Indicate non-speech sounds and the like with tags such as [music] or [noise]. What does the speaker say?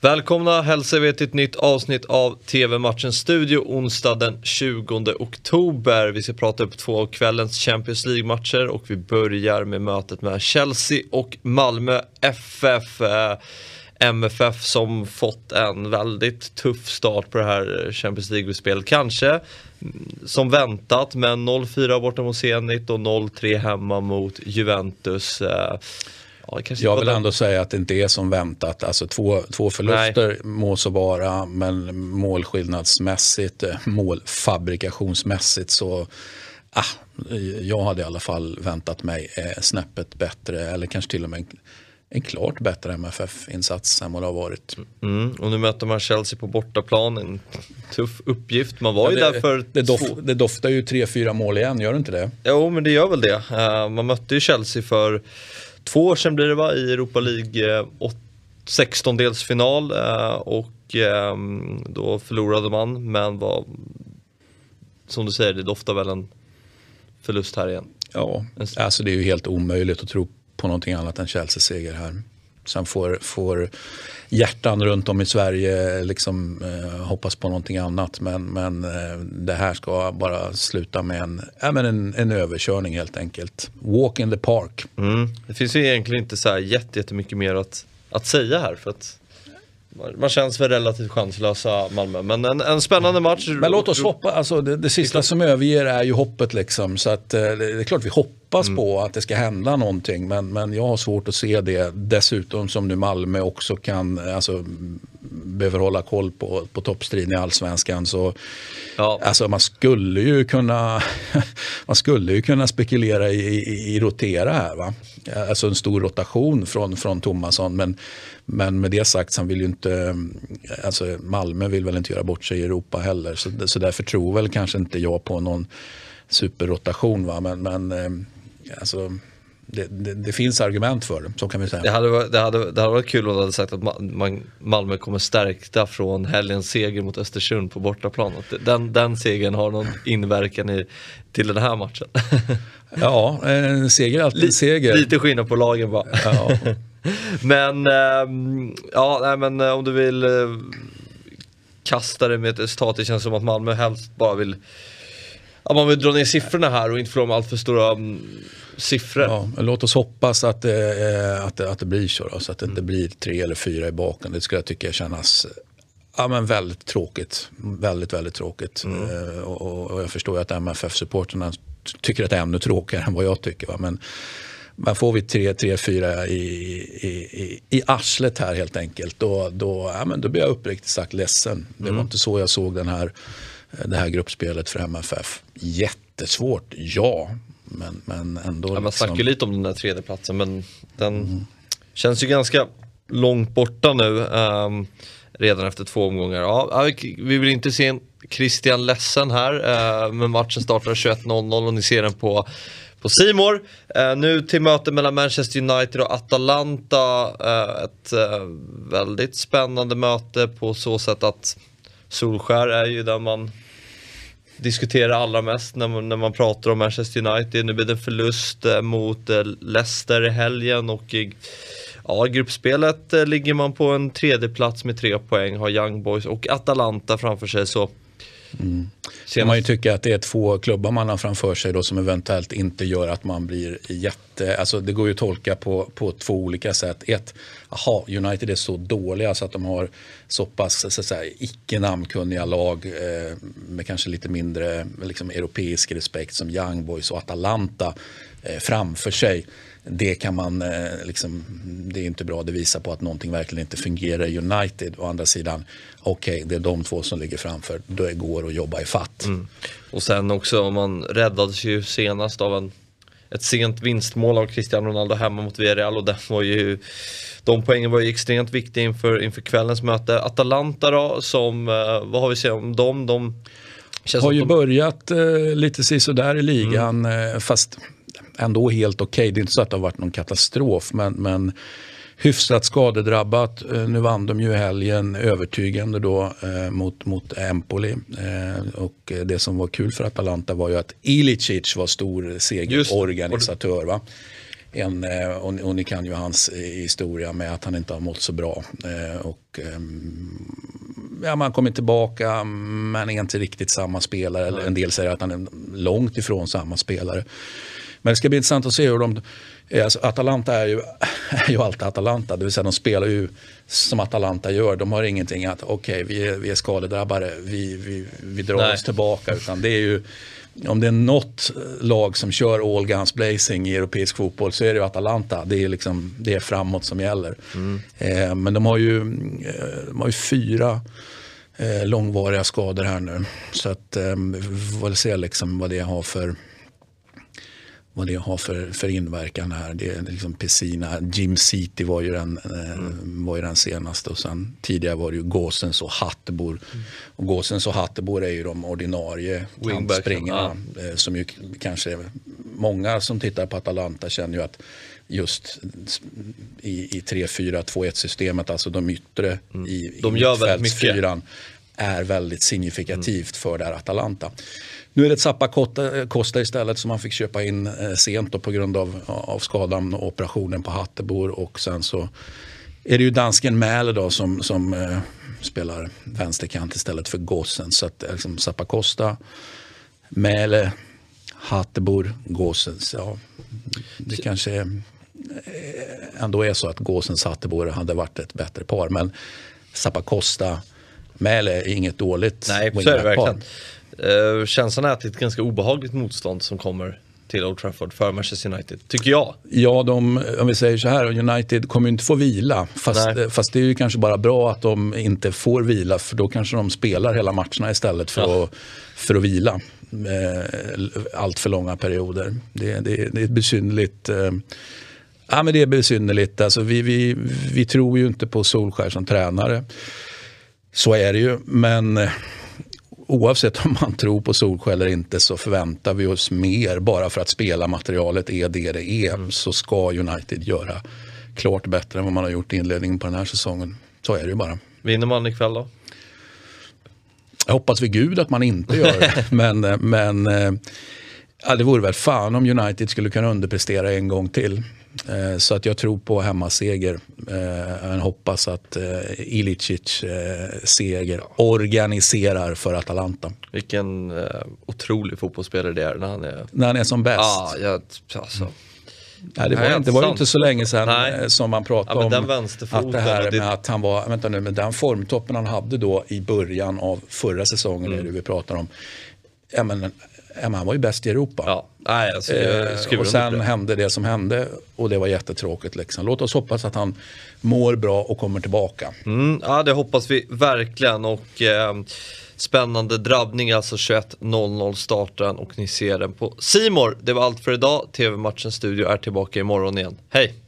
Välkomna hälsar vi till ett nytt avsnitt av TV-matchen Studio onsdag den 20 oktober. Vi ska prata upp två av kvällens Champions League-matcher och vi börjar med mötet med Chelsea och Malmö FF. MFF eh, som fått en väldigt tuff start på det här Champions League-spelet. Kanske mm, som väntat men 0-4 borta mot Zenit och 0-3 hemma mot Juventus. Eh, Ja, jag vill ändå säga att det inte är som väntat. Alltså två, två förluster Nej. må så vara, men målskillnadsmässigt, eh, målfabrikationsmässigt så ah, jag hade i alla fall väntat mig eh, snäppet bättre eller kanske till och med en, en klart bättre MFF-insats än vad det har varit. Mm, och nu möter man Chelsea på bortaplan, en tuff uppgift. Man var ja, ju det, där för det, dof, det doftar ju 3-4 mål igen, gör det inte det? Jo, men det gör väl det. Uh, man mötte ju Chelsea för två år sedan blir det va, i Europa League eh, 16-delsfinal eh, och eh, då förlorade man men var som du säger, det doftar väl en förlust här igen. Ja, alltså det är ju helt omöjligt att tro på någonting annat än Chelsea-seger här. Sen får, får hjärtan runt om i Sverige liksom, eh, hoppas på någonting annat. Men, men eh, det här ska bara sluta med en, äh, men en, en överkörning helt enkelt. Walk in the park. Mm. Det finns ju egentligen inte så här jättemycket mer att, att säga här. För att man känns väl relativt chanslösa Malmö, men en, en spännande match. Men låt oss hoppa, alltså det, det sista som överger är ju hoppet liksom. Så att, eh, det är klart vi hoppas mm. på att det ska hända någonting, men, men jag har svårt att se det. Dessutom som nu Malmö också kan, alltså behöver hålla koll på, på toppstriden i allsvenskan. Så, ja. alltså man skulle ju kunna, [laughs] man skulle ju kunna spekulera i, i, i rotera här. Va? Alltså en stor rotation från, från Tomasson. Men, men med det sagt så han vill ju inte, alltså Malmö vill väl inte göra bort sig i Europa heller. Så, så därför tror väl kanske inte jag på någon superrotation. Va? Men, men eh, alltså, det, det, det, finns argument för det, så kan vi säga. Det hade, varit, det hade, det hade varit kul om du hade sagt att man, Malmö kommer stärkta från helgens seger mot Östersund på bortaplan. Den, den segern har någon inverkan i, till den här matchen. [laughs] Ja, en seger är alltid en seger. Lite skillnad på lagen bara. Ja. [laughs] men, ähm, ja, nej, men eh, om du vill äh, kasta det med ett resultat, det känns som att Malmö helst bara vill Ja, man vill dra ner siffrorna här och inte förlora med allt för stora um, siffror. Ja, låt oss hoppas att det, att det, att det blir så. Då, så att det inte mm. blir tre eller fyra i baken. Det skulle jag tycka kännas ja, men väldigt tråkigt. Väldigt, väldigt tråkigt. Mm. Uh, och, och, jag förstår att MFF-supporterna tycker att det är ännu tråkigare än vad jag tycker. Va? Men, men får vi 3-4 i, i, i, i arslet här helt enkelt, då, då, ja, men då blir jag uppriktigt sagt ledsen. Det var mm. inte så jag såg den här, det här gruppspelet för MFF. Jättesvårt, ja. Men, men ändå. Ja, man liksom... snackar lite om den där tredjeplatsen men den mm. känns ju ganska långt borta nu. Um, redan efter två omgångar. Ja, vi vill inte se en Christian ledsen här, uh, men matchen startar 21.00 och ni ser den på på Simor. Uh, nu till möte mellan Manchester United och Atalanta. Ett väldigt spännande möte på så sätt att Solskär är ju där man diskuterar allra mest när man, när man pratar om Manchester United. Nu blir det en förlust eh, mot eh, Leicester i helgen och i, ja, gruppspelet eh, ligger man på en tredje plats med tre poäng, har Young Boys och Atalanta framför sig. så Mm. Sen man ju tycka att det är två klubbar man har framför sig då som eventuellt inte gör att man blir jätte... Alltså det går ju att tolka på, på två olika sätt. Ett, aha, United är så dåliga så att de har så pass så att säga, icke namnkunniga lag eh, med kanske lite mindre liksom, europeisk respekt som Young Boys och Atalanta eh, framför sig det kan man, eh, liksom, det är inte bra. Det visar på att någonting verkligen inte fungerar i United. Å andra sidan, okej, okay, det är de två som ligger framför. Då går det att jobba i fatt. Mm. Och sen också, man räddades ju senast av en, ett sent vinstmål av Cristiano Ronaldo hemma mot Villarreal och den var ju de poängen var ju extremt viktiga inför, inför kvällens möte. Atalanta då, som, eh, vad har vi sett om dem? De har ju de... börjat eh, lite sisådär i ligan, mm. eh, fast ändå helt okej. Okay. Det är inte så att det har varit någon katastrof men, men hyfsat skadedrabbat. Eh, nu vann de ju helgen övertygande då eh, mot, mot Empoli. Eh, och det som var kul för Atalanta var ju att Ilicic var stor segerorganisatör. Va? en, eh, och, och ni kan ju hans historia med att han inte har mått så bra. Och, ehm, ja, man kommer tillbaka men är inte riktigt samma spelare. Eller en del säger att han är långt ifrån samma spelare. Men det ska bli intressant att se hur de Alltså Atalanta är ju, [laughs] är ju alltid Atalanta, det vill säga de spelar ju som Atalanta gör. De har ingenting att, okej okay, vi, är, vi är skadedrabbade, vi, vi, vi drar Nej. oss tillbaka. Utan det är ju, om det är något lag som kör all guns blazing i europeisk fotboll så är det ju Atalanta. Det är, liksom, det är framåt som gäller. Mm. Eh, men de har ju, eh, de har ju fyra eh, långvariga skador här nu. Så att, eh, vi får väl se liksom vad det har för vad det har för, för inverkan här. Det är liksom Pessina, Jim City var ju, den, eh, mm. var ju den senaste och sen tidigare var det ju Gåsens och Hattebor. Mm. Och Gåsens och Hattebor är ju de ordinarie kantspringarna ja. Eh, som ju kanske många som tittar på Atalanta känner ju att just i, i 3-4-2-1 systemet, alltså de yttre mm. i, de gör väldigt mycket. Är väldigt signifikativt mm. för det här Atalanta. Nu är det Zappa Costa istället som man fick köpa in eh, sent på grund av, av skadan och operationen på Hattebor. Och sen så är det ju dansken Mäle då som, som eh, spelar vänsterkant istället för Gossen. Så att liksom Zappa Costa, Mäle, Hattebor, Gåsens. Ja, det kanske eh, ändå är så att Gåsens Hattebor hade varit ett bättre par. Men Zappa Costa, Mäle är inget dåligt Nej, så är det verkligen. Uh, känslan är att det är ett ganska obehagligt motstånd som kommer till Old Trafford för Manchester United, tycker jag. Ja, de, om vi säger så här, United kommer inte få vila. Fast, fast det är ju kanske bara bra att de inte får vila för då kanske de spelar hela matcherna istället för, ja. att, för att vila. Eh, allt för långa perioder. Det, det, det är besynnerligt. Eh, ja, men det är besynnerligt. Alltså, vi, vi, vi tror ju inte på Solskär som tränare. Så är det ju, men oavsett om man tror på Solskjaer eller inte så förväntar vi oss mer bara för att spela materialet är det det är. Mm. Så ska United göra klart bättre än vad man har gjort i inledningen på den här säsongen. Så är det ju bara. Vinner man ikväll då? Jag hoppas vid gud att man inte gör det. [laughs] men men ja, det vore väl fan om United skulle kunna underprestera en gång till. Eh, så att jag tror på hemmaseger. Jag eh, hoppas att eh, Ilicic seger organiserar för Atalanta. Vilken otrolig fotbollsspelare det är när han är, när han är som bäst. Ah, jag, alltså. Nej, det, var, det var ju inte så länge sedan Nej. som man pratade ja, om att det här med att han var, vänta nu, med den formtoppen han hade då i början av förra säsongen, mm. det vi pratar om. Ja, men, han var ju bäst i Europa. Ja. Nej, alltså, eh, och sen hände det som hände och det var jättetråkigt. Liksom. Låt oss hoppas att han mår bra och kommer tillbaka. Mm, ja, det hoppas vi verkligen. Och, eh, spännande drabbning, alltså 21.00 starten och ni ser den på Simor. Det var allt för idag. TV-matchens studio är tillbaka imorgon igen. Hej!